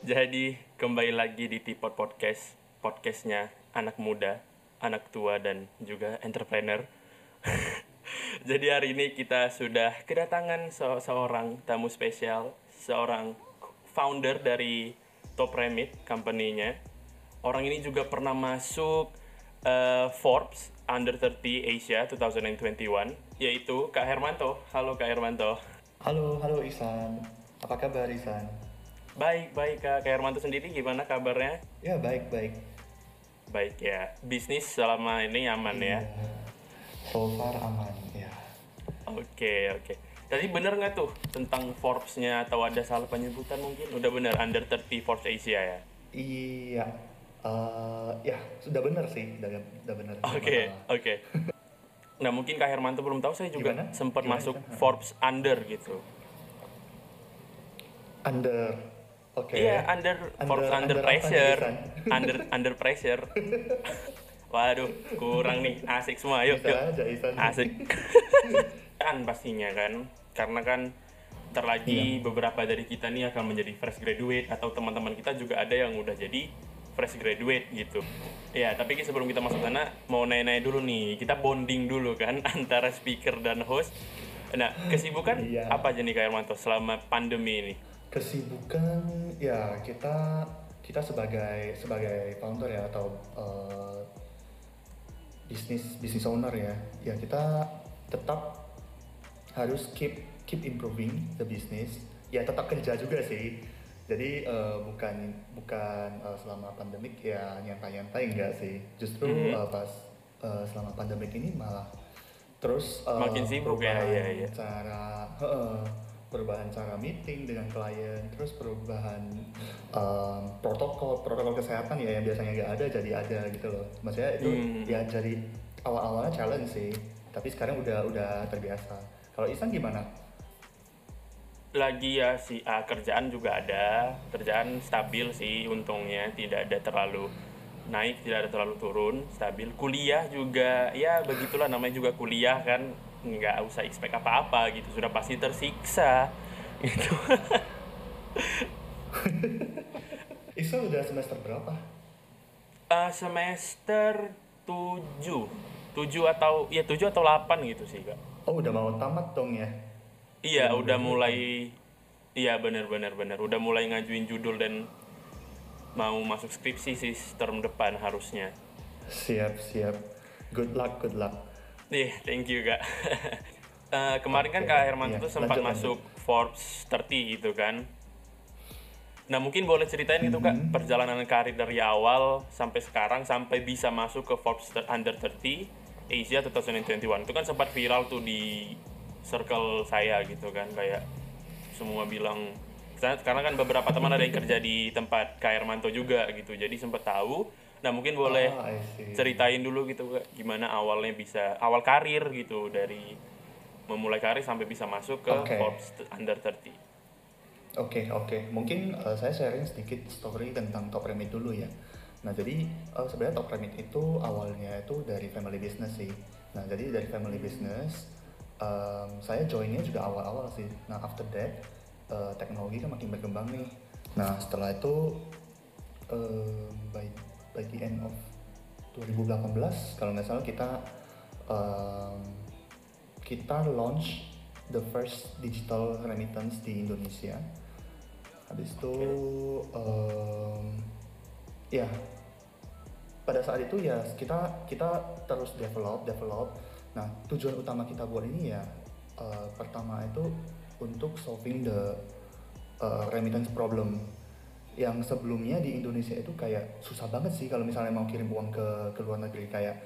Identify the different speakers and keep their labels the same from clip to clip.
Speaker 1: Jadi kembali lagi di Tipot Podcast, podcastnya anak muda, anak tua dan juga entrepreneur. Jadi hari ini kita sudah kedatangan se- seorang tamu spesial, seorang founder dari Top Remit company-nya. Orang ini juga pernah masuk eh, Forbes Under 30 Asia 2021, yaitu Kak Hermanto. Halo Kak Hermanto.
Speaker 2: Halo, halo Ihsan. Apa kabar Ihsan?
Speaker 1: Baik, baik Kak. Kak Hermanto sendiri gimana kabarnya?
Speaker 2: Ya, baik, baik.
Speaker 1: Baik ya, bisnis selama ini aman ya.
Speaker 2: Iya. So far aman, ya.
Speaker 1: Oke oke. Tadi bener nggak tuh tentang Forbes-nya atau ada salah penyebutan mungkin? Udah bener under 30 Forbes Asia ya.
Speaker 2: Iya. Eh, ya, sudah benar sih, sudah, sudah benar. Nggak
Speaker 1: Oke
Speaker 2: masalah.
Speaker 1: oke. Nah mungkin Kak Hermanto belum tahu saya juga
Speaker 2: Gimana?
Speaker 1: sempat
Speaker 2: Gimana,
Speaker 1: masuk
Speaker 2: Chan?
Speaker 1: Forbes under gitu.
Speaker 2: Under. Oke.
Speaker 1: Iya under,
Speaker 2: Under-
Speaker 1: Forbes under,
Speaker 2: under apa nih,
Speaker 1: pressure, under under pressure. Waduh kurang nih asik semua yuk
Speaker 2: Bisa
Speaker 1: yuk.
Speaker 2: aja Ihsan.
Speaker 1: Asik. kan pastinya kan, karena kan ntar lagi beberapa dari kita nih akan menjadi fresh graduate atau teman-teman kita juga ada yang udah jadi fresh graduate gitu. Ya, tapi sebelum kita masuk sana mau nanya-nanya dulu nih, kita bonding dulu kan antara speaker dan host. Nah, kesibukan
Speaker 2: Iya.
Speaker 1: apa aja nih Kak Hermanto selama pandemi ini?
Speaker 2: Kesibukan ya kita kita sebagai sebagai founder ya atau eh, bisnis bisnis owner ya ya kita tetap harus keep keep improving the business ya tetap kerja juga sih jadi eh, bukan bukan eh, selama pandemik ya nyantai-nyantai enggak sih justru
Speaker 1: Mhm.
Speaker 2: eh, pas eh, selama pandemik ini malah terus eh,
Speaker 1: Makin sibuk ya, iya, iya.
Speaker 2: cara heeh, perubahan cara meeting dengan klien terus perubahan em, protokol protokol kesehatan ya yang biasanya nggak ada jadi ada gitu loh. Maksudnya itu
Speaker 1: Hmm.
Speaker 2: ya jadi awal-awalnya challenge sih tapi sekarang udah udah terbiasa. Kalau Isan gimana?
Speaker 1: Lagi ya si ah, kerjaan juga ada. Kerjaan stabil sih untungnya tidak ada terlalu naik tidak ada terlalu turun stabil. Kuliah juga ya begitulah namanya juga kuliah kan nggak usah expect apa-apa gitu sudah pasti tersiksa gitu.
Speaker 2: Isan udah semester berapa?
Speaker 1: Ah, semester 7 7 atau ya 7 atau 8 gitu sih kak.
Speaker 2: Oh udah mau tamat dong ya?
Speaker 1: Iya, udah mulai iya benar benar benar. Udah mulai ngajuin judul dan mau masuk skripsi sih term depan harusnya.
Speaker 2: siap siap. Good luck good luck
Speaker 1: Iya, thank you, Kak. Eh, kemarin kan
Speaker 2: Oke,
Speaker 1: Kak Herman
Speaker 2: iya,
Speaker 1: tuh sempat
Speaker 2: lanjut,
Speaker 1: masuk Forbes 30 gitu kan. Nah, mungkin boleh ceritain gitu, Kak,
Speaker 2: Mhm.
Speaker 1: perjalanan karir dari awal sampai sekarang sampai bisa masuk ke Forbes Under 30 Asia 2021. Itu kan sempat viral tuh di circle saya gitu kan kayak semua bilang karena kan beberapa teman ada yang kerja di tempat Kak Hermanto juga gitu. Jadi sempat tahu. Nah, mungkin boleh
Speaker 2: see.
Speaker 1: ceritain dulu gitu Kak, gimana awalnya bisa awal karir gitu dari memulai karir sampai bisa masuk ke
Speaker 2: Oke.
Speaker 1: Forbes Under 30.
Speaker 2: Oke oke, mungkin uh, saya sharing sedikit story tentang Top Remit dulu ya. Nah jadi uh, sebenarnya Top Remit itu awalnya itu dari family business sih. Nah jadi dari family business um, saya joinnya juga awal-awal sih. Nah after that uh, teknologi kan makin berkembang nih. Nah setelah itu um, by by the end of 2018 kalau nggak salah kita um, kita launch the first digital remittance di Indonesia. Habis itu, em, ya pada saat itu ya kita kita terus develop develop. Nah tujuan utama kita buat ini ya eh, pertama itu untuk solving the eh, remittance problem yang sebelumnya di Indonesia itu kayak susah banget sih kalau misalnya mau kirim uang ke ke luar negeri. Kayak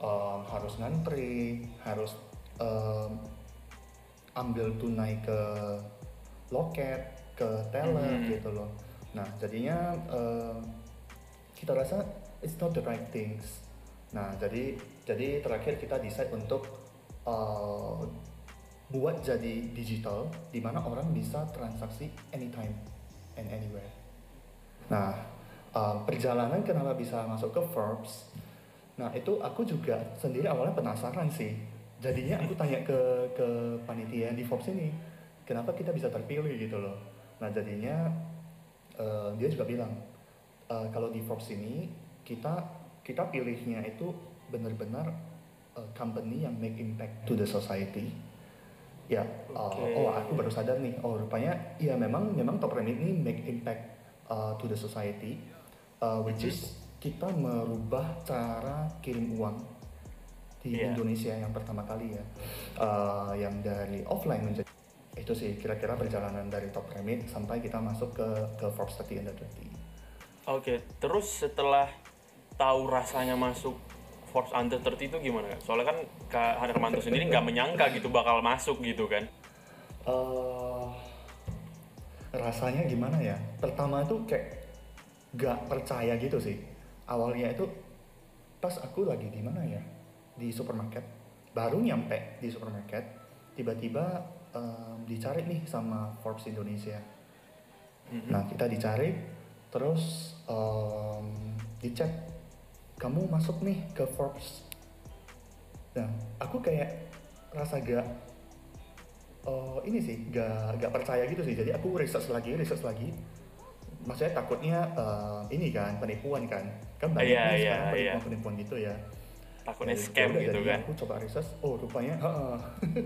Speaker 2: em, harus ngantri harus em, ambil tunai ke loket ke teller
Speaker 1: Hmm.
Speaker 2: gitu loh. Nah jadinya em, kita rasa it's not the right things. Nah jadi jadi terakhir kita decide untuk eh, buat jadi digital di mana orang bisa transaksi anytime and anywhere Nah, um, perjalanan kenapa bisa masuk ke Forbes? Nah, itu aku juga sendiri awalnya penasaran sih. Jadinya aku tanya ke ke panitia di Forbes ini, kenapa kita bisa terpilih gitu loh. Nah, jadinya uh, dia juga bilang uh, kalau di Forbes ini kita kita pilihnya itu benar-benar uh, company yang make impact to the society ya uh, oh aku baru sadar nih oh rupanya ya memang memang top remit ini make impact uh, to the society uh, which is kita merubah cara kirim uang di
Speaker 1: Iya.
Speaker 2: Indonesia yang pertama kali ya Uh, yang dari offline menjadi itu sih kira-kira perjalanan dari top remit sampai kita masuk ke ke Forbes 30 under 30
Speaker 1: Oke, terus setelah tahu rasanya masuk Forbes Under 30 itu gimana? Soalnya kan Kak Hermanto sendiri nggak menyangka gitu bakal masuk gitu kan.
Speaker 2: eh rasanya gimana ya? Pertama itu kayak gak percaya gitu sih. Awalnya itu pas aku lagi di mana ya? Di supermarket. Baru nyampe di supermarket, tiba-tiba em, dicari nih sama Forbes Indonesia.
Speaker 1: Mhm.
Speaker 2: Nah kita dicari, terus em, dicek, kamu masuk nih ke Forbes. Nah aku kayak rasa gak eh, ini sih gak gak percaya gitu sih. Jadi aku research lagi, research lagi. Maksudnya takutnya eh, ini kan penipuan kan, kan banyak nih
Speaker 1: iya,
Speaker 2: sekarang
Speaker 1: iya.
Speaker 2: penipuan-penipuan gitu ya.
Speaker 1: Takutnya
Speaker 2: Jadi,
Speaker 1: scam
Speaker 2: yaudah,
Speaker 1: gitu kan.
Speaker 2: Aku coba research, oh rupanya, heeh.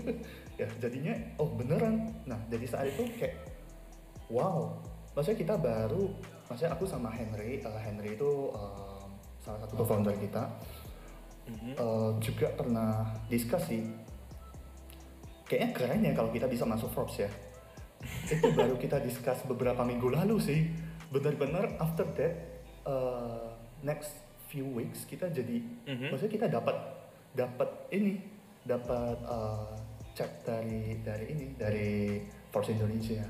Speaker 2: ya jadinya, oh beneran. Nah jadi saat itu kayak, wow. Maksudnya kita baru, maksudnya aku sama Henry, eh, Henry itu eh, salah satu co-founder kita, eh, juga pernah diskusi. Kayaknya keren ya kalau kita bisa masuk Forbes ya. itu baru kita discuss beberapa minggu lalu sih. Bener-bener after that, eh, next few weeks kita jadi
Speaker 1: Mhm.
Speaker 2: maksudnya kita dapat dapat ini dapat uh, chat dari dari ini dari Force Indonesia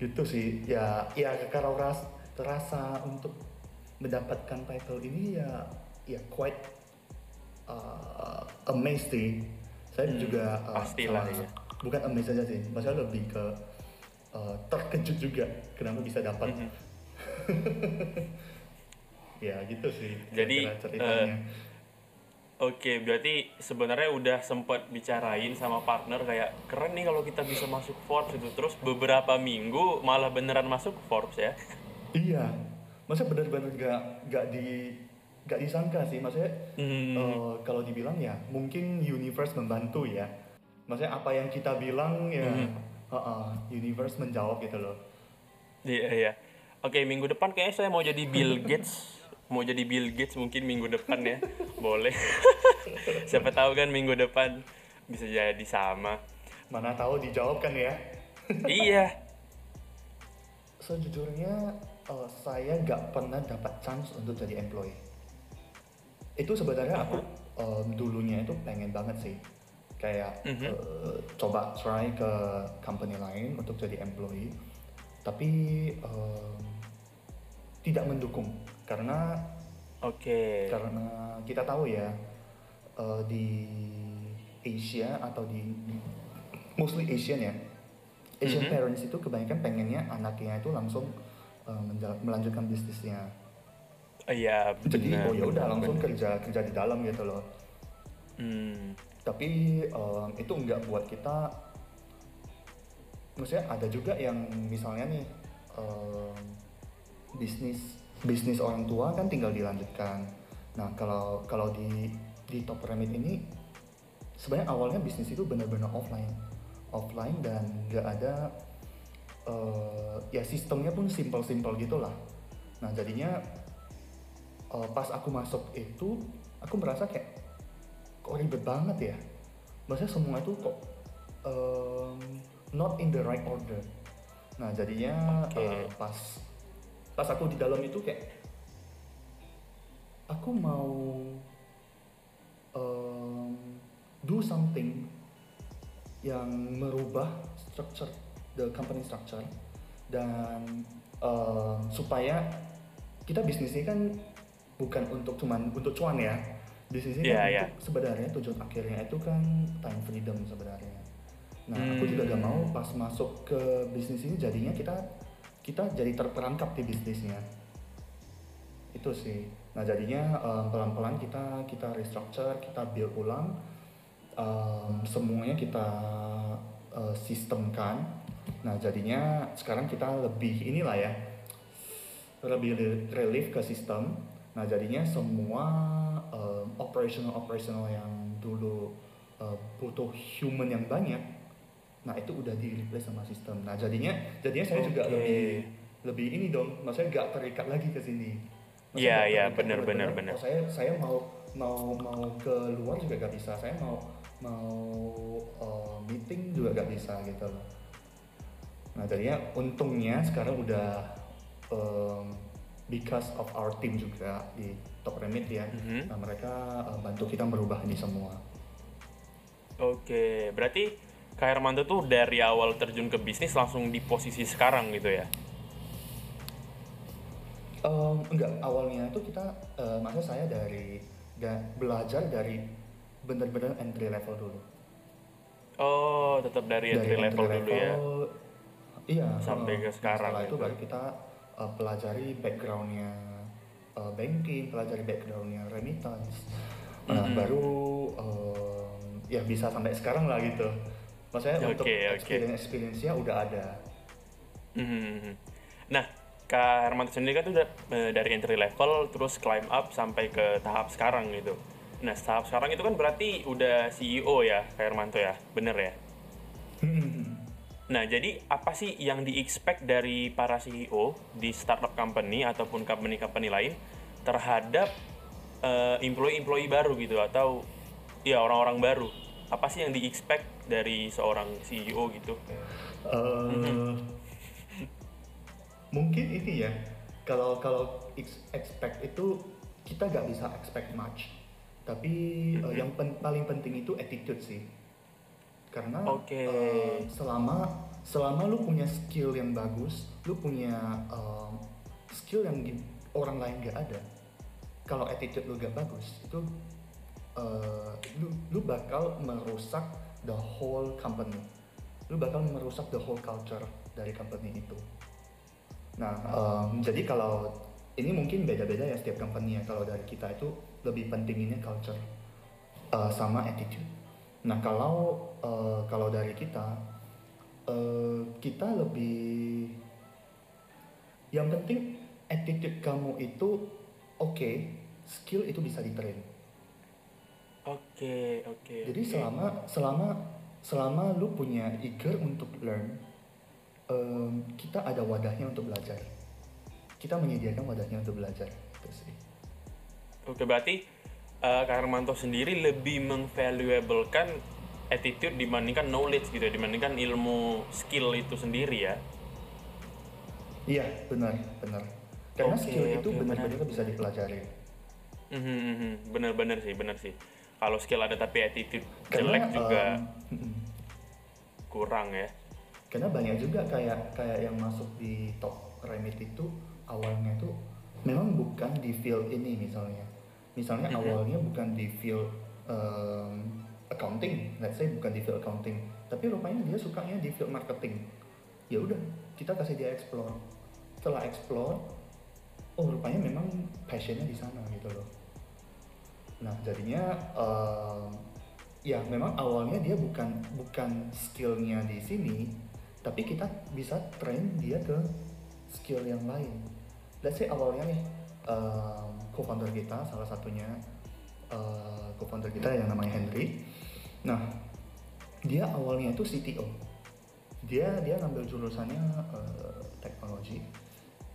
Speaker 2: gitu sih ya ya kalau ras terasa untuk mendapatkan title ini ya ya quite uh, amazed sih saya
Speaker 1: Hmm,
Speaker 2: juga uh,
Speaker 1: pastilah, ya.
Speaker 2: bukan amazed aja sih maksudnya lebih ke uh, terkejut juga kenapa bisa dapat
Speaker 1: Mhm.
Speaker 2: ya gitu sih
Speaker 1: Jadi,
Speaker 2: ceritanya
Speaker 1: Oke, berarti sebenarnya udah sempat bicarain sama partner kayak keren nih kalau kita bisa masuk Forbes itu. Terus beberapa minggu malah beneran masuk Forbes ya.
Speaker 2: Iya, maksudnya benar-benar gak gak di gak disangka sih, maksudnya
Speaker 1: Hmm.
Speaker 2: eh, kalau dibilang ya mungkin universe membantu ya, maksudnya apa yang kita bilang ya,
Speaker 1: Mhm.
Speaker 2: uh-uh, universe menjawab gitu loh.
Speaker 1: Iya, iya. Oke, minggu depan kayaknya saya mau jadi Bill Gates. Mau jadi Bill Gates mungkin minggu depan ya. Boleh. Siapa tahu kan minggu depan bisa jadi sama.
Speaker 2: Mana tahu dijawab kan ya?
Speaker 1: iya.
Speaker 2: Sejujurnya eh, saya nggak pernah dapat chance untuk jadi employee. Itu sebenarnya aku em, dulunya itu pengen banget sih, kayak
Speaker 1: Mhm.
Speaker 2: eh, coba try ke company lain untuk jadi employee, tapi em, tidak mendukung karena
Speaker 1: Oke.
Speaker 2: karena kita tahu ya eh, di Asia atau di mostly Asian ya Asian
Speaker 1: Mhm.
Speaker 2: parents itu kebanyakan pengennya anaknya itu langsung menjala- melanjutkan bisnisnya
Speaker 1: Iya,
Speaker 2: jadi
Speaker 1: benar.
Speaker 2: oh ya udah langsung
Speaker 1: benar.
Speaker 2: kerja kerja di dalam gitu loh
Speaker 1: Hmm.
Speaker 2: tapi em, itu enggak buat kita maksudnya ada juga yang misalnya nih em, bisnis bisnis orang tua kan tinggal dilanjutkan nah kalau kalau di di top remit ini sebenarnya awalnya bisnis itu benar-benar offline offline dan nggak ada eh, ya sistemnya pun simple-simple gitulah nah jadinya eh, pas aku masuk itu aku merasa kayak kok ribet banget ya maksudnya semua itu kok em, not in the right order nah jadinya
Speaker 1: Oke.
Speaker 2: eh, pas pas aku di dalam itu kayak aku mau em, do something yang merubah structure the company structure dan em, supaya kita bisnis ini kan bukan untuk cuman untuk cuan ya. Bisnis ini
Speaker 1: Iya,
Speaker 2: kan untuk sebenarnya tujuan akhirnya itu kan time freedom sebenarnya. Nah aku juga gak
Speaker 1: Hmm.
Speaker 2: mau pas masuk ke bisnis ini jadinya kita kita jadi terperangkap di bisnisnya. Itu sih. Nah jadinya em, pelan-pelan kita kita restructure kita build ulang em, semuanya kita eh, sistemkan. Nah jadinya sekarang kita lebih inilah ya lebih re- relief ke sistem. Nah jadinya semua um, operational operational yang dulu uh, butuh human yang banyak, nah itu udah di replace sama sistem. Nah jadinya jadinya saya juga
Speaker 1: Oke.
Speaker 2: lebih lebih ini dong, maksudnya nggak terikat lagi ke sini.
Speaker 1: Iya, iya,
Speaker 2: bener-bener,
Speaker 1: bener, bener.
Speaker 2: Oh, saya saya mau mau mau ke luar juga gak bisa, saya mau mau uh, meeting juga gak bisa gitu loh. Nah jadinya untungnya sekarang udah um, because of our team juga di Top Remit ya,
Speaker 1: Mhm.
Speaker 2: nah mereka uh, bantu kita merubah ini semua.
Speaker 1: Oke, berarti Kak Hermanto tuh dari awal terjun ke bisnis langsung di posisi sekarang gitu ya?
Speaker 2: Um, enggak, awalnya itu kita, uh, maksudnya saya dari da- belajar dari bener-bener entry level dulu.
Speaker 1: Oh, tetap dari entry level dulu ya?
Speaker 2: Iya.
Speaker 1: Sampai
Speaker 2: uh,
Speaker 1: ke sekarang
Speaker 2: Setelah itu
Speaker 1: gitu.
Speaker 2: baru kita uh, pelajari backgroundnya uh, banking, pelajari backgroundnya remittance. Nah,
Speaker 1: Mhm.
Speaker 2: baru um, ya bisa sampai sekarang lah gitu. Maksudnya untuk
Speaker 1: Oke, oke.
Speaker 2: experience experience-nya udah ada.
Speaker 1: Mhm. Nah, Kak Hermanto sendiri kan udah dari entry level terus climb up sampai ke tahap sekarang gitu. Nah, tahap sekarang itu kan berarti udah CEO ya, Kak Hermanto ya? Bener ya? Nah, jadi apa sih yang di-expect dari para CEO di startup company ataupun company-company lain terhadap eh, employee-employee baru gitu atau ya orang-orang baru? Apa sih yang di-expect dari seorang CEO gitu?
Speaker 2: Eh, mungkin ini ya kalau kalau ex- expect itu kita nggak bisa expect much tapi eh, yang pen- paling penting itu attitude sih karena
Speaker 1: Oke.
Speaker 2: eh, selama selama lu punya skill yang bagus lu punya em, skill yang orang lain nggak ada kalau attitude lu gak bagus itu eh, lu lu bakal merusak the whole company. Lu bakal merusak the whole culture dari company itu. Nah em, jadi kalau ini mungkin beda-beda ya setiap company ya kalau dari kita itu lebih pentinginnya culture eh, sama attitude nah kalau eh, kalau dari kita eh, kita lebih yang penting attitude kamu itu oke skill itu bisa di-train
Speaker 1: Oke, oke.
Speaker 2: jadi
Speaker 1: oke.
Speaker 2: selama selama selama lu punya eager untuk learn em, kita ada wadahnya untuk belajar kita menyediakan wadahnya untuk belajar itu sih
Speaker 1: Oke, berarti eh, Kak Hermanto sendiri lebih mengvaluablekan attitude dibandingkan knowledge gitu ya, dibandingkan ilmu skill itu sendiri ya.
Speaker 2: iya benar benar karena
Speaker 1: Oke,
Speaker 2: skill itu
Speaker 1: oke,
Speaker 2: benar-benar bisa dipelajari
Speaker 1: Mhm, mhm. Bener-bener sih, bener sih. Kalau skill ada tapi attitude
Speaker 2: karena
Speaker 1: jelek juga
Speaker 2: mm-mm.
Speaker 1: kurang ya.
Speaker 2: karena banyak juga kayak kayak yang masuk di top remit itu awalnya tuh memang bukan di field ini misalnya misalnya
Speaker 1: Mhm.
Speaker 2: awalnya bukan di field um, accounting let's say bukan di field accounting tapi rupanya dia sukanya di field marketing. Ya udah kita kasih dia explore. Setelah explore oh rupanya memang passionnya di sana gitu loh. Nah jadinya um, ya memang awalnya dia bukan bukan skillnya di sini tapi kita bisa train dia ke skill yang lain. Let's say awalnya nih um, co-founder kita salah satunya uh, co-founder kita yang namanya Henry. Nah dia awalnya itu CTO dia dia ngambil jurusannya uh, teknologi.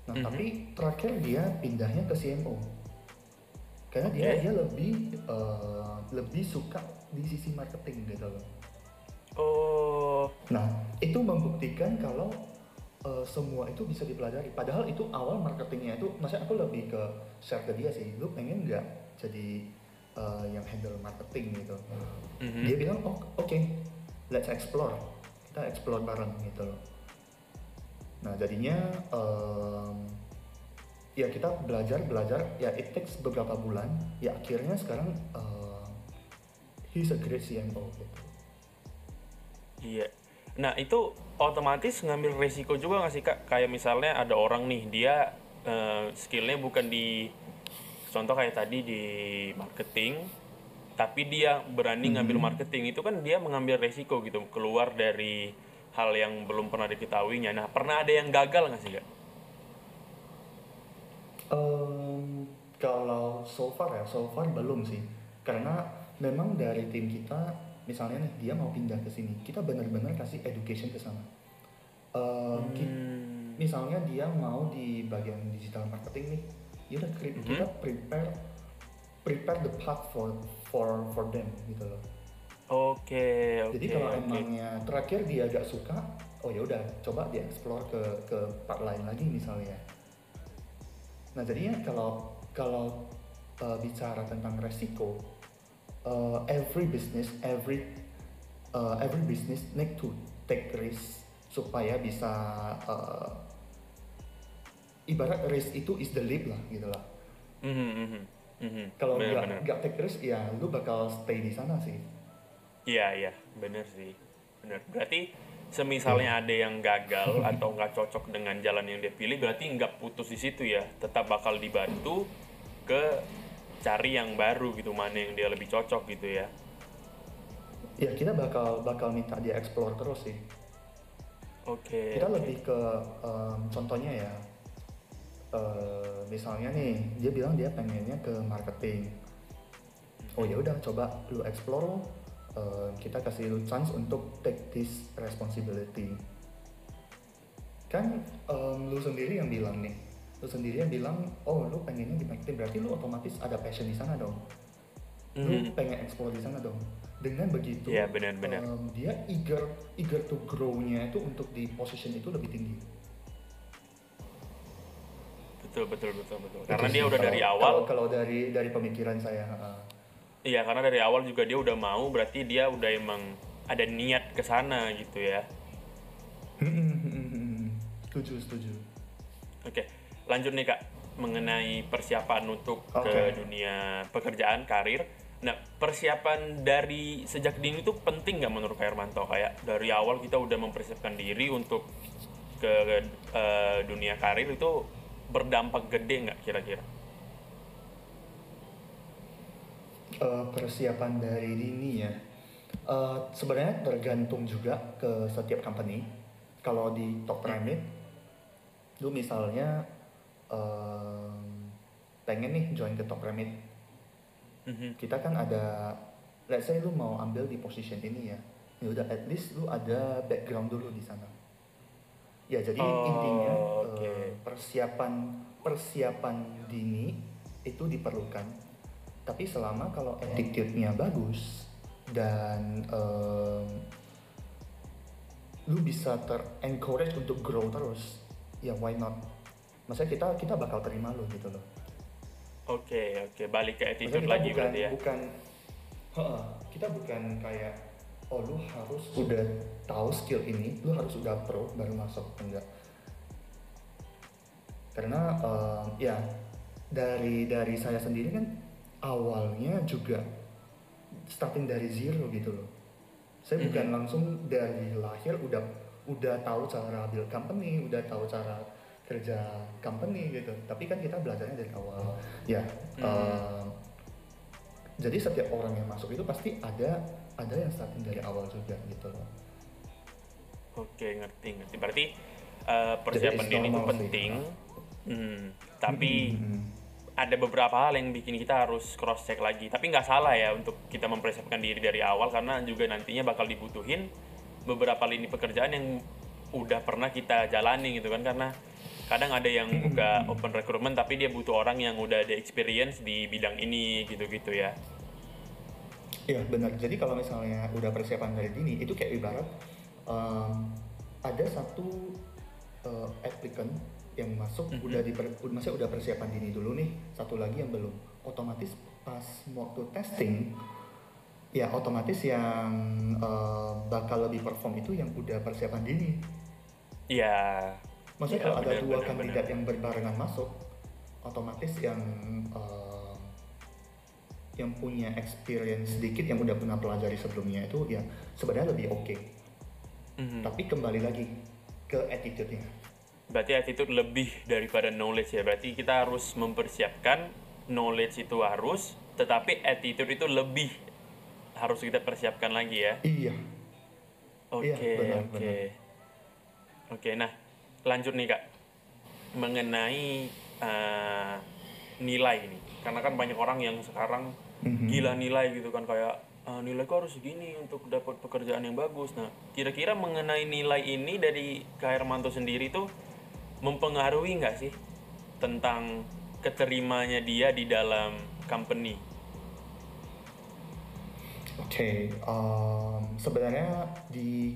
Speaker 2: Nah
Speaker 1: Mhm.
Speaker 2: tapi terakhir dia pindahnya ke CMO karena dia dia lebih uh, lebih suka di sisi marketing gitu loh.
Speaker 1: Oh,
Speaker 2: Nah, itu membuktikan kalau uh, semua itu bisa dipelajari. Padahal itu awal marketingnya itu, maksudnya aku lebih ke share ke dia sih. Lu pengen nggak jadi uh, yang handle marketing gitu?
Speaker 1: mhm.
Speaker 2: Dia bilang, oh oke, let's explore. Kita explore bareng gitu loh. Nah, jadinya um, ya kita belajar belajar. Ya it takes beberapa bulan. Ya akhirnya sekarang uh, he's a great CMO gitu.
Speaker 1: Iya. Nah itu otomatis ngambil resiko juga nggak sih kak? Kayak misalnya ada orang nih dia eh, skillnya bukan di contoh kayak tadi di marketing, tapi dia berani ngambil marketing itu kan dia mengambil resiko gitu keluar dari hal yang belum pernah diketahuinya. Nah, pernah ada yang gagal nggak sih, Kak?
Speaker 2: Um, kalau so far ya, so far belum sih. Karena memang dari tim kita, misalnya nih dia mau pindah ke sini, kita benar-benar kasih education ke sana. Uh,
Speaker 1: Hmm.
Speaker 2: misalnya dia mau di bagian digital marketing nih, ya udah
Speaker 1: Mhm.
Speaker 2: kita prepare prepare the path for for for them gitu loh.
Speaker 1: Oke, oke.
Speaker 2: Jadi kalau
Speaker 1: oke.
Speaker 2: emangnya terakhir dia agak suka, oh ya udah coba dia explore ke ke part lain lagi misalnya. Nah jadinya kalau kalau uh, bicara tentang resiko, uh, every business, every uh, every business need to take risk supaya bisa uh, ibarat risk itu is the leap lah gitu lah.
Speaker 1: Mhm, mhm, mhm.
Speaker 2: Kalau nggak nggak take risk ya lu bakal stay di sana sih.
Speaker 1: Iya, iya, bener sih. Bener. Berarti semisalnya ada yang gagal atau nggak cocok dengan jalan yang dia pilih, berarti nggak putus di situ ya. Tetap bakal dibantu ke cari yang baru gitu, mana yang dia lebih cocok gitu ya.
Speaker 2: Ya kita bakal bakal minta dia explore terus sih.
Speaker 1: Oke.
Speaker 2: kita
Speaker 1: oke.
Speaker 2: lebih ke em, contohnya ya eh, misalnya nih dia bilang dia pengennya ke marketing oh ya udah coba lu explore em, kita kasih lu chance untuk take this responsibility kan em, lu sendiri yang bilang nih lu sendiri yang bilang oh lu pengennya di marketing berarti lu otomatis ada passion di sana dong lu
Speaker 1: Mhm.
Speaker 2: pengen explore di sana dong dengan begitu
Speaker 1: Iya, benar-benar.
Speaker 2: em, dia eager eager to grow-nya itu untuk di position itu lebih tinggi
Speaker 1: Betul, betul, betul, betul.
Speaker 2: Itu
Speaker 1: Karena
Speaker 2: sih
Speaker 1: dia udah
Speaker 2: kalau-
Speaker 1: dari
Speaker 2: kalau,
Speaker 1: awal,
Speaker 2: kalau dari dari pemikiran saya heeh.
Speaker 1: iya karena dari awal juga dia udah mau, berarti dia udah emang ada niat ke sana gitu ya.
Speaker 2: setuju setuju
Speaker 1: Oke, lanjut nih kak mengenai persiapan untuk ke
Speaker 2: Oke.
Speaker 1: dunia pekerjaan karir. Nah, persiapan dari sejak dini itu penting nggak menurut Kak Hermanto? Kayak dari awal kita udah mempersiapkan diri untuk ke eh, dunia karir itu berdampak gede nggak kira-kira?
Speaker 2: Eh, persiapan dari dini ya Eh, sebenarnya tergantung juga ke setiap company kalau di top pyramid lu misalnya em, pengen nih join ke top pyramid.
Speaker 1: Mhm.
Speaker 2: kita kan ada let's say lu mau ambil di position ini ya ya udah at least lu ada background dulu di sana. Ya jadi
Speaker 1: Oh,
Speaker 2: intinya eh, persiapan persiapan dini itu diperlukan. Tapi selama kalau attitude-nya bagus dan em, lu bisa ter encourage untuk grow terus ya why not maksudnya kita kita bakal terima lu gitu loh
Speaker 1: Oke, oke, balik ke attitude
Speaker 2: kita
Speaker 1: lagi
Speaker 2: bukan,
Speaker 1: berarti ya.
Speaker 2: Bukan, Heeh, kita bukan kayak, oh lu harus udah tahu skill ini, lu harus udah pro baru masuk, enggak. Karena em, ya dari dari saya sendiri kan awalnya juga starting dari zero gitu loh. Saya
Speaker 1: Mhm.
Speaker 2: bukan langsung dari lahir udah udah tahu cara build company, udah tahu cara kerja company gitu. Tapi kan kita belajarnya dari awal. Ya,
Speaker 1: Mhm.
Speaker 2: em, jadi setiap orang yang masuk itu pasti ada ada yang starting dari awal juga gitu loh.
Speaker 1: Oke, ngerti, ngerti. Berarti eh, persiapan dini itu
Speaker 2: normal sih.
Speaker 1: penting. Hmm, tapi
Speaker 2: Mhm.
Speaker 1: ada beberapa hal yang bikin kita harus cross check lagi tapi nggak salah ya untuk kita mempersiapkan diri dari awal karena juga nantinya bakal dibutuhin beberapa lini pekerjaan yang udah pernah kita jalani gitu kan karena kadang ada yang buka open recruitment tapi dia butuh orang yang udah ada experience di bidang ini gitu-gitu ya
Speaker 2: Iya benar. Jadi kalau misalnya udah persiapan dari dini, itu kayak ibarat em, ada satu eh, applicant yang masuk
Speaker 1: Mhm.
Speaker 2: udah di maksudnya udah persiapan dini dulu nih, satu lagi yang belum. Otomatis pas waktu testing, ya otomatis yang eh, bakal lebih perform itu yang udah persiapan dini.
Speaker 1: Iya
Speaker 2: Maksudnya kalau ada dua kandidat yang berbarengan masuk, otomatis yang eh, yang punya experience sedikit yang udah pernah pelajari sebelumnya itu ya sebenarnya lebih oke.
Speaker 1: Mhm.
Speaker 2: Tapi kembali lagi ke attitude-nya.
Speaker 1: berarti attitude lebih daripada knowledge ya berarti kita harus mempersiapkan knowledge itu harus tetapi attitude itu lebih harus kita persiapkan lagi ya
Speaker 2: Iya.
Speaker 1: Oke,
Speaker 2: Iya,
Speaker 1: oke. Oke, nah lanjut nih kak mengenai uh, nilai ini, karena kan banyak orang yang sekarang
Speaker 2: Mhm.
Speaker 1: gila nilai gitu kan kayak "Ah, nilai kok harus segini untuk dapat pekerjaan yang bagus. Nah, kira-kira mengenai nilai ini dari Kak Hermanto sendiri tuh mempengaruhi nggak sih tentang keterimanya dia di dalam company?
Speaker 2: Oke, em, sebenarnya di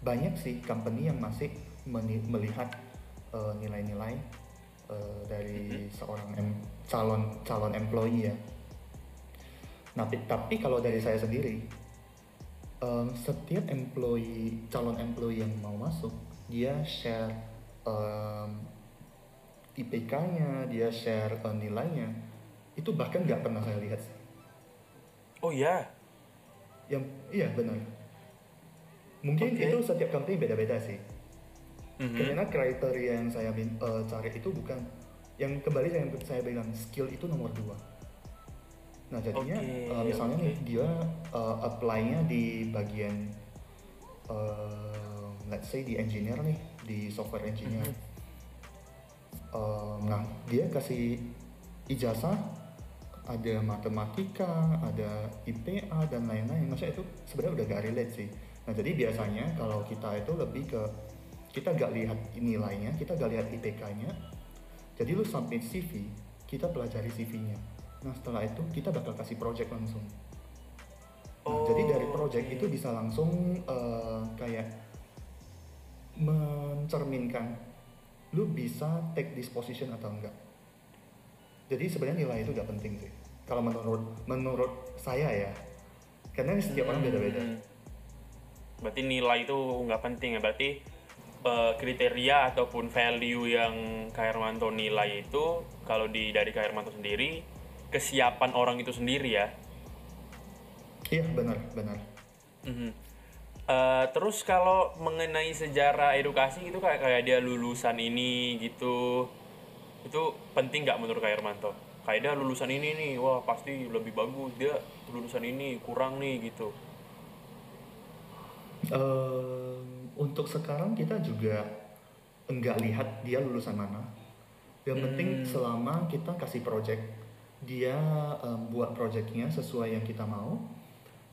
Speaker 2: banyak sih company yang masih melihat eh, nilai-nilai eh, dari seorang em- calon calon employee ya. Nah, pi- tapi kalau dari saya sendiri, em, setiap employee calon employee yang mau masuk, dia share em, IPK-nya, dia share eh, nilainya, itu bahkan nggak pernah saya lihat.
Speaker 1: Oh ya,
Speaker 2: Yang iya benar. Mungkin
Speaker 1: Oke.
Speaker 2: itu setiap company beda-beda sih.
Speaker 1: Mhm.
Speaker 2: Karena kriteria yang saya eh, cari itu bukan yang kembali yang saya bilang skill itu nomor dua. Nah jadinya
Speaker 1: Oke,
Speaker 2: eh, misalnya
Speaker 1: oke.
Speaker 2: nih dia eh, apply-nya di bagian eh, let's say di engineer nih di software engineer.
Speaker 1: Mhm.
Speaker 2: Eh, nah dia kasih ijazah ada matematika, ada IPA dan lain-lain. Maksudnya itu sebenarnya udah gak relate sih. Nah jadi biasanya kalau kita itu lebih ke kita gak lihat nilainya, kita gak lihat IPK-nya. Jadi lu submit CV, kita pelajari CV-nya. Nah setelah itu kita bakal kasih project langsung. Nah, jadi dari project
Speaker 1: oke.
Speaker 2: itu bisa langsung eh, kayak mencerminkan lu bisa take this position atau enggak. Jadi sebenarnya nilai itu gak penting sih. Kalau menurut menurut saya ya, karena setiap orang beda-beda.
Speaker 1: Hmm. Berarti nilai itu nggak penting ya. Berarti eh, kriteria ataupun value yang Kak Hermanto nilai itu kalau di dari Kak Hermanto sendiri kesiapan orang itu sendiri ya.
Speaker 2: Iya benar benar.
Speaker 1: Mhm. Eh, terus kalau mengenai sejarah edukasi itu kayak kayak dia lulusan ini gitu, itu penting nggak menurut Kak Hermanto? Kayak dia lulusan ini nih, wah pasti lebih bagus. Dia lulusan ini kurang nih gitu.
Speaker 2: Ehm, untuk sekarang kita juga enggak lihat dia lulusan mana. Yang penting
Speaker 1: Hmm.
Speaker 2: selama kita kasih project, dia em, buat projectnya sesuai yang kita mau.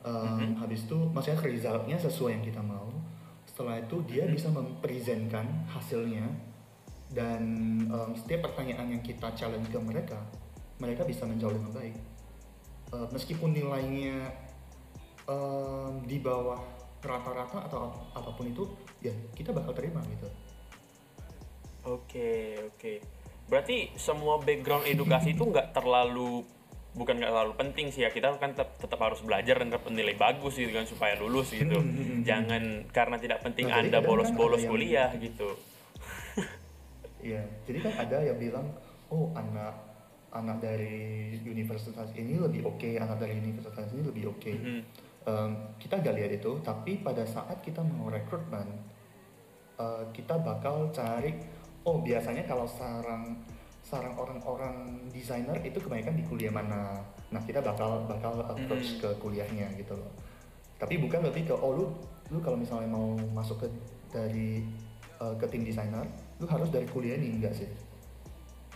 Speaker 1: Mhm.
Speaker 2: Habis itu, maksudnya resultnya sesuai yang kita mau. Setelah itu dia
Speaker 1: Mhm.
Speaker 2: bisa mempresentkan hasilnya dan em, setiap pertanyaan yang kita challenge ke mereka, mereka bisa menjawab dengan baik. Eh, meskipun nilainya em, di bawah rata-rata atau ap- apa pun itu, ya kita bakal terima gitu.
Speaker 1: Oke, oke. Berarti semua background edukasi itu nggak terlalu bukan nggak terlalu penting sih ya kita kan tetap, tetap harus belajar dan tetap nilai bagus gitu kan supaya lulus gitu.
Speaker 2: Hmm, hmm, hmm.
Speaker 1: Jangan karena tidak penting
Speaker 2: Nah,
Speaker 1: anda
Speaker 2: kan
Speaker 1: bolos-bolos
Speaker 2: yang-
Speaker 1: kuliah gitu.
Speaker 2: Iya, jadi kan ada yang bilang, oh anak anak dari universitas ini lebih oke, anak dari universitas ini lebih oke.
Speaker 1: Mhm.
Speaker 2: Em, kita gak lihat itu, tapi pada saat kita mau rekrutmen, eh, kita bakal cari, oh biasanya kalau sarang sarang orang-orang desainer itu kebanyakan di kuliah mana. Nah kita bakal bakal approach
Speaker 1: Mhm.
Speaker 2: ke kuliahnya gitu loh. Tapi bukan lebih ke, oh lu lu kalau misalnya mau masuk ke dari eh, ke tim desainer, lu harus dari kuliah ini enggak sih?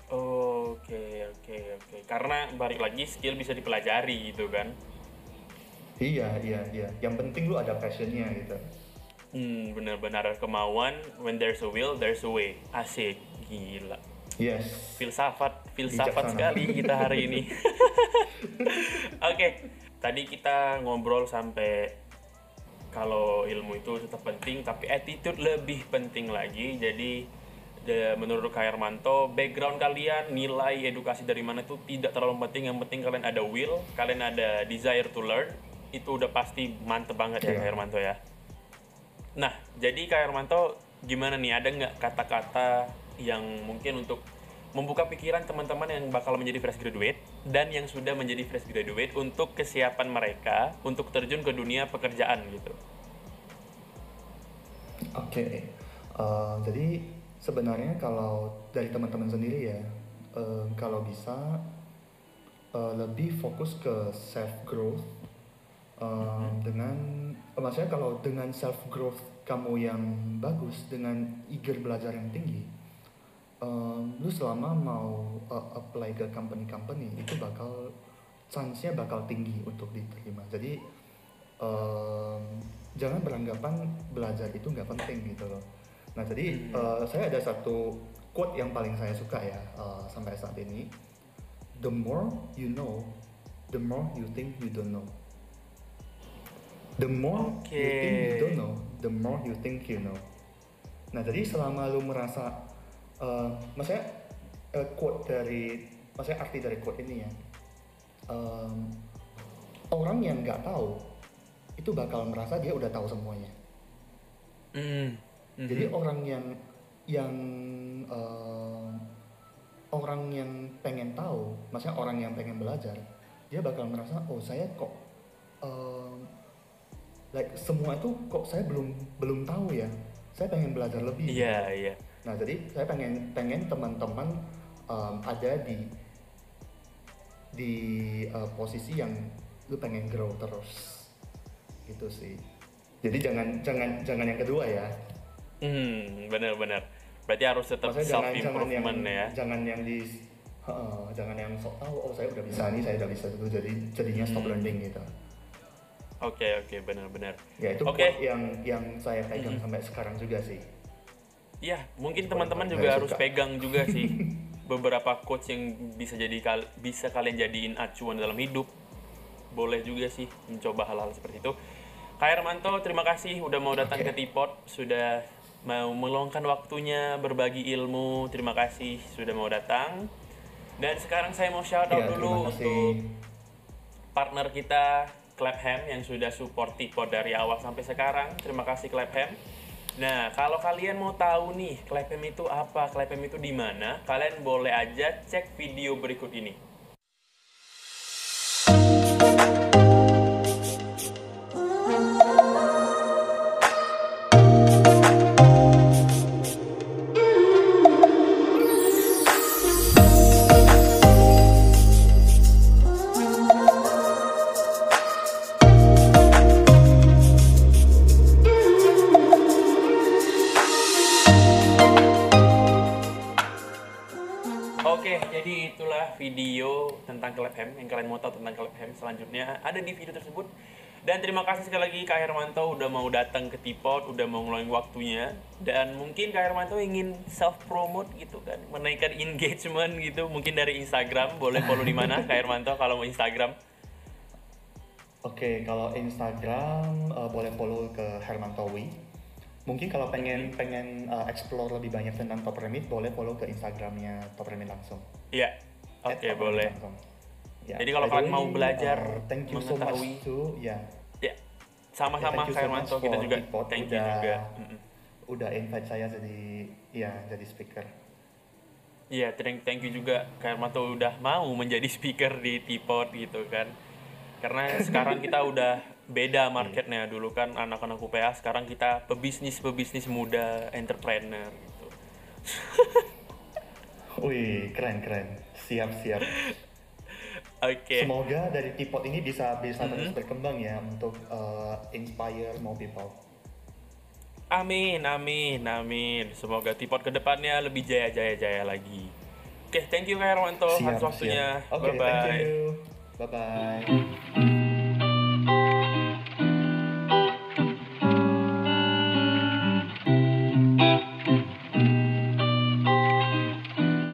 Speaker 1: Oke, oke, oke. Karena balik lagi skill bisa dipelajari gitu kan.
Speaker 2: Iya iya iya. Yang penting lu ada passionnya gitu.
Speaker 1: Hmm, benar-benar kemauan. When there's a will, there's a way. Asik, gila.
Speaker 2: Yes.
Speaker 1: filsafat filsafat
Speaker 2: Bijaksana.
Speaker 1: sekali kita hari ini oke tadi kita ngobrol sampai kalau ilmu itu tetap penting tapi attitude lebih penting lagi jadi de- menurut Kak Hermanto background kalian nilai edukasi dari mana itu tidak terlalu penting yang penting kalian ada will kalian ada desire to learn itu udah pasti mantep banget ya
Speaker 2: Iya.
Speaker 1: Kak Hermanto ya Nah, jadi Kak Hermanto gimana nih? Ada nggak kata-kata yang mungkin untuk membuka pikiran teman-teman yang bakal menjadi fresh graduate dan yang sudah menjadi fresh graduate untuk kesiapan mereka untuk terjun ke dunia pekerjaan gitu?
Speaker 2: Oke, eh, jadi sebenarnya kalau dari teman-teman sendiri ya, eh, kalau bisa eh, lebih fokus ke self growth dengan, eh, maksudnya kalau dengan self growth kamu yang bagus dengan eager belajar yang tinggi, um, lu selama mau uh, apply ke company-company itu bakal chance-nya bakal tinggi untuk diterima. Jadi um, jangan beranggapan belajar itu nggak penting gitu loh. Nah jadi
Speaker 1: Hmm.
Speaker 2: uh, saya ada satu quote yang paling saya suka ya uh, sampai saat ini. The more you know, the more you think you don't know. The more you think you don't know, the more you think you know. Nah jadi selama lu merasa, uh, maksudnya uh, quote dari, maksudnya arti dari quote ini ya, um, orang yang nggak tahu itu bakal merasa dia udah tahu semuanya.
Speaker 1: Mm.
Speaker 2: Jadi
Speaker 1: Mhm.
Speaker 2: orang yang yang uh, orang yang pengen tahu, maksudnya orang yang pengen belajar, dia bakal merasa oh saya kok um, like semua itu kok saya belum belum tahu ya. Saya pengen belajar lebih.
Speaker 1: Iya, iya.
Speaker 2: Nah jadi saya pengen pengen teman-teman um, ada di di uh, posisi yang lu pengen grow terus gitu sih. Jadi jangan jangan jangan yang kedua ya.
Speaker 1: Hmm, benar-benar. Berarti harus tetap
Speaker 2: Maksudnya
Speaker 1: self
Speaker 2: jangan jangan yang
Speaker 1: improvement ya.
Speaker 2: jangan yang di Heeh, jangan yang sok tahu oh saya udah bisa ini saya udah bisa itu jadi jadinya stop
Speaker 1: Hmm.
Speaker 2: learning gitu.
Speaker 1: Oke, oke, benar-benar.
Speaker 2: Ya itu quote yang yang saya pegang
Speaker 1: Mhm.
Speaker 2: sampai sekarang juga sih.
Speaker 1: Iya, mungkin teman-teman juga
Speaker 2: suka.
Speaker 1: harus pegang juga sih beberapa quotes yang bisa jadi bisa kalian jadiin acuan dalam hidup. Boleh juga sih mencoba hal-hal seperti itu. Kak Hermanto, terima kasih udah mau datang
Speaker 2: Oke.
Speaker 1: ke Tipot, sudah mau meluangkan waktunya berbagi ilmu. Terima kasih sudah mau datang. Dan sekarang saya mau shout out
Speaker 2: Ya,
Speaker 1: dulu untuk partner kita Clapham yang sudah support Tipot dari awal sampai sekarang. Terima kasih Clapham. Nah, kalau kalian mau tahu nih Clapham itu apa, Clapham itu di mana, kalian boleh aja cek video berikut ini. Ada di video tersebut. Dan terima kasih sekali lagi Kak Hermanto udah mau datang ke Tipot, udah mau ngeluangin waktunya. Dan mungkin Kak Hermanto ingin self promote gitu kan, menaikkan engagement gitu, mungkin dari Instagram. Boleh follow di mana Kak Hermanto kalau mau Instagram?
Speaker 2: Oke, kalau Instagram eh, boleh follow ke Hermantowi. Mungkin kalau pengen pengen eh, explore lebih banyak tentang Top Remit, boleh follow ke Instagramnya Top Remit langsung.
Speaker 1: Iya.
Speaker 2: At
Speaker 1: Oke,
Speaker 2: Remit
Speaker 1: boleh.
Speaker 2: langsung. Ya,
Speaker 1: Jadi kalau kalian mau belajar,
Speaker 2: eh, thank you so much
Speaker 1: mengetahui-
Speaker 2: to ya.
Speaker 1: Ya. Sama-sama Kak
Speaker 2: so
Speaker 1: kita juga
Speaker 2: Tipot
Speaker 1: thank you
Speaker 2: udah-
Speaker 1: juga. Mm-mm.
Speaker 2: Udah invite saya jadi ya jadi speaker.
Speaker 1: Iya, thank, thank you juga Kak Hermanto udah mau menjadi speaker di Tipot gitu kan. Karena sekarang kita udah beda marketnya dulu kan anak-anak UPA sekarang kita pebisnis-pebisnis muda, entrepreneur gitu.
Speaker 2: Wih, keren keren. Siap siap.
Speaker 1: Oke.
Speaker 2: Semoga dari Tipot ini bisa bisa
Speaker 1: Mhm.
Speaker 2: terus berkembang ya untuk eh, inspire more people.
Speaker 1: Amin, amin, amin. Semoga Tipot ke depannya lebih jaya-jaya-jaya lagi. Oke, thank you Kak Hermanto atas waktunya.
Speaker 2: Oke,
Speaker 1: Bye-bye.
Speaker 2: thank you. Bye bye.